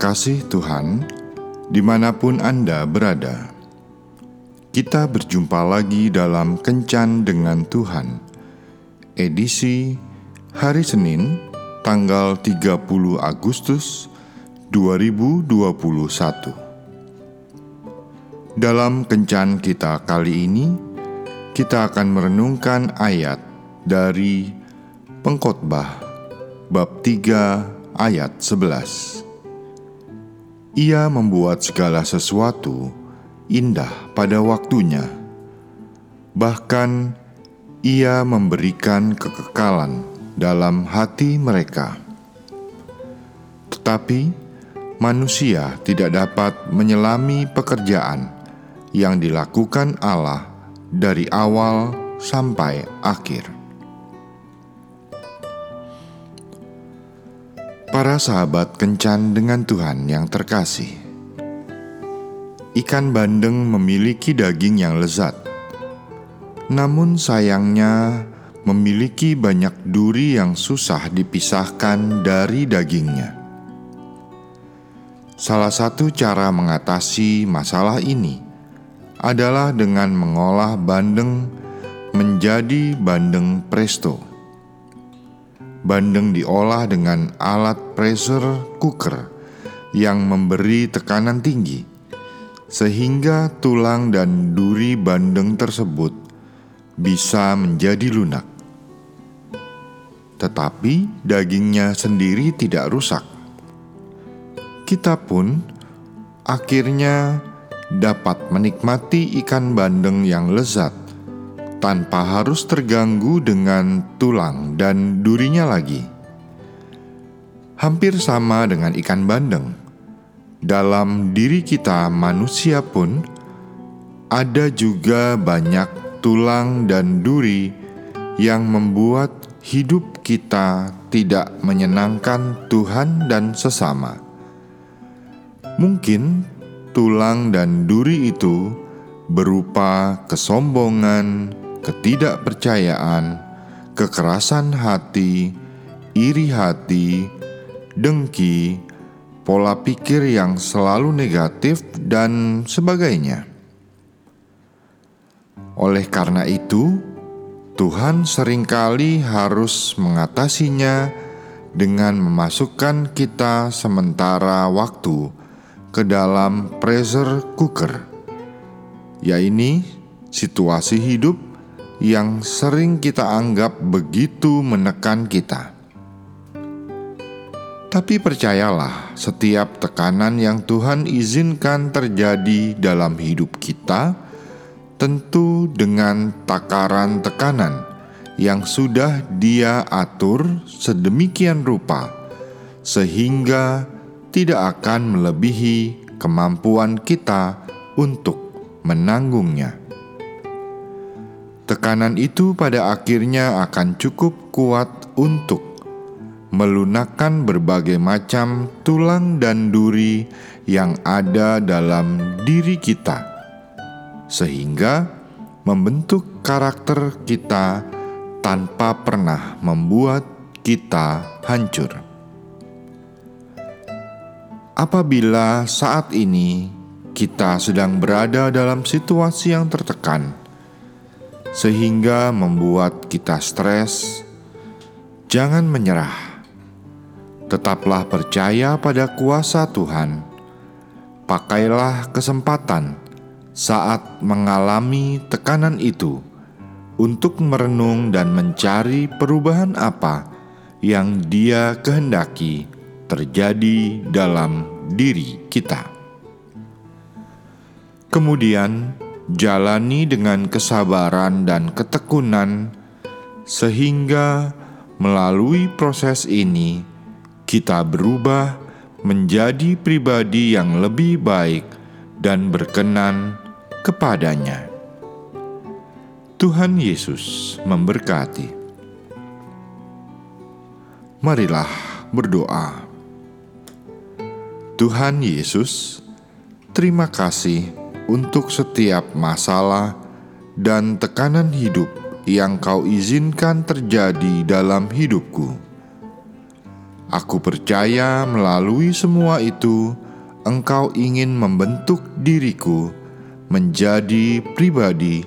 kasih Tuhan, di mana pun Anda berada, kita berjumpa lagi dalam Kencan dengan Tuhan, edisi hari Senin, tanggal 30 Agustus 2021. Dalam Kencan kita kali ini, kita akan merenungkan ayat dari Pengkhotbah bab 3 ayat 11. Ia membuat segala sesuatu indah pada waktunya. Bahkan ia memberikan kekekalan dalam hati mereka. Tetapi manusia tidak dapat menyelami pekerjaan yang dilakukan Allah dari awal sampai akhir. Para sahabat kencan dengan Tuhan yang terkasih, ikan bandeng memiliki daging yang lezat, namun sayangnya memiliki banyak duri yang susah dipisahkan dari dagingnya. Salah satu cara mengatasi masalah ini adalah dengan mengolah bandeng menjadi bandeng presto bandeng diolah dengan alat pressure cooker yang memberi tekanan tinggi, sehingga tulang dan duri bandeng tersebut bisa menjadi lunak. Tetapi dagingnya sendiri tidak rusak. Kita pun akhirnya dapat menikmati ikan bandeng yang lezat tanpa harus terganggu dengan tulang dan durinya lagi. Hampir sama dengan ikan bandeng, dalam diri kita manusia pun ada juga banyak tulang dan duri yang membuat hidup kita tidak menyenangkan Tuhan dan sesama. Mungkin tulang dan duri itu berupa kesombongan, ketidakpercayaan, kekerasan hati, iri hati, dengki, pola pikir yang selalu negatif, dan sebagainya. Oleh karena itu, Tuhan sering kali harus mengatasinya dengan memasukkan kita sementara waktu ke dalam pressure cooker, yaitu situasi hidup yang sering kita anggap begitu menekan kita. Tapi percayalah, setiap tekanan yang Tuhan izinkan terjadi dalam hidup kita, tentu dengan takaran tekanan yang sudah Dia atur sedemikian rupa, sehingga tidak akan melebihi kemampuan kita untuk menanggungnya. Tekanan itu pada akhirnya akan cukup kuat untuk melunakkan berbagai macam tulang dan duri yang ada dalam diri kita, sehingga membentuk karakter kita tanpa pernah membuat kita hancur. Apabila saat ini kita sedang berada dalam situasi yang tertekan, sehingga membuat kita stres, jangan menyerah. Tetaplah percaya pada kuasa Tuhan. Pakailah kesempatan saat mengalami tekanan itu untuk merenung dan mencari perubahan apa yang Dia kehendaki terjadi dalam diri kita. Kemudian, jalani dengan kesabaran dan ketekunan, sehingga melalui proses ini kita berubah menjadi pribadi yang lebih baik dan berkenan kepadanya. Tuhan Yesus memberkati. Marilah berdoa. Tuhan Yesus, terima kasih untuk setiap masalah dan tekanan hidup yang Kau izinkan terjadi dalam hidupku. Aku percaya melalui semua itu, Engkau ingin membentuk diriku menjadi pribadi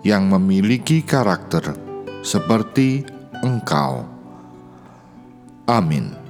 yang memiliki karakter seperti Engkau. Amin.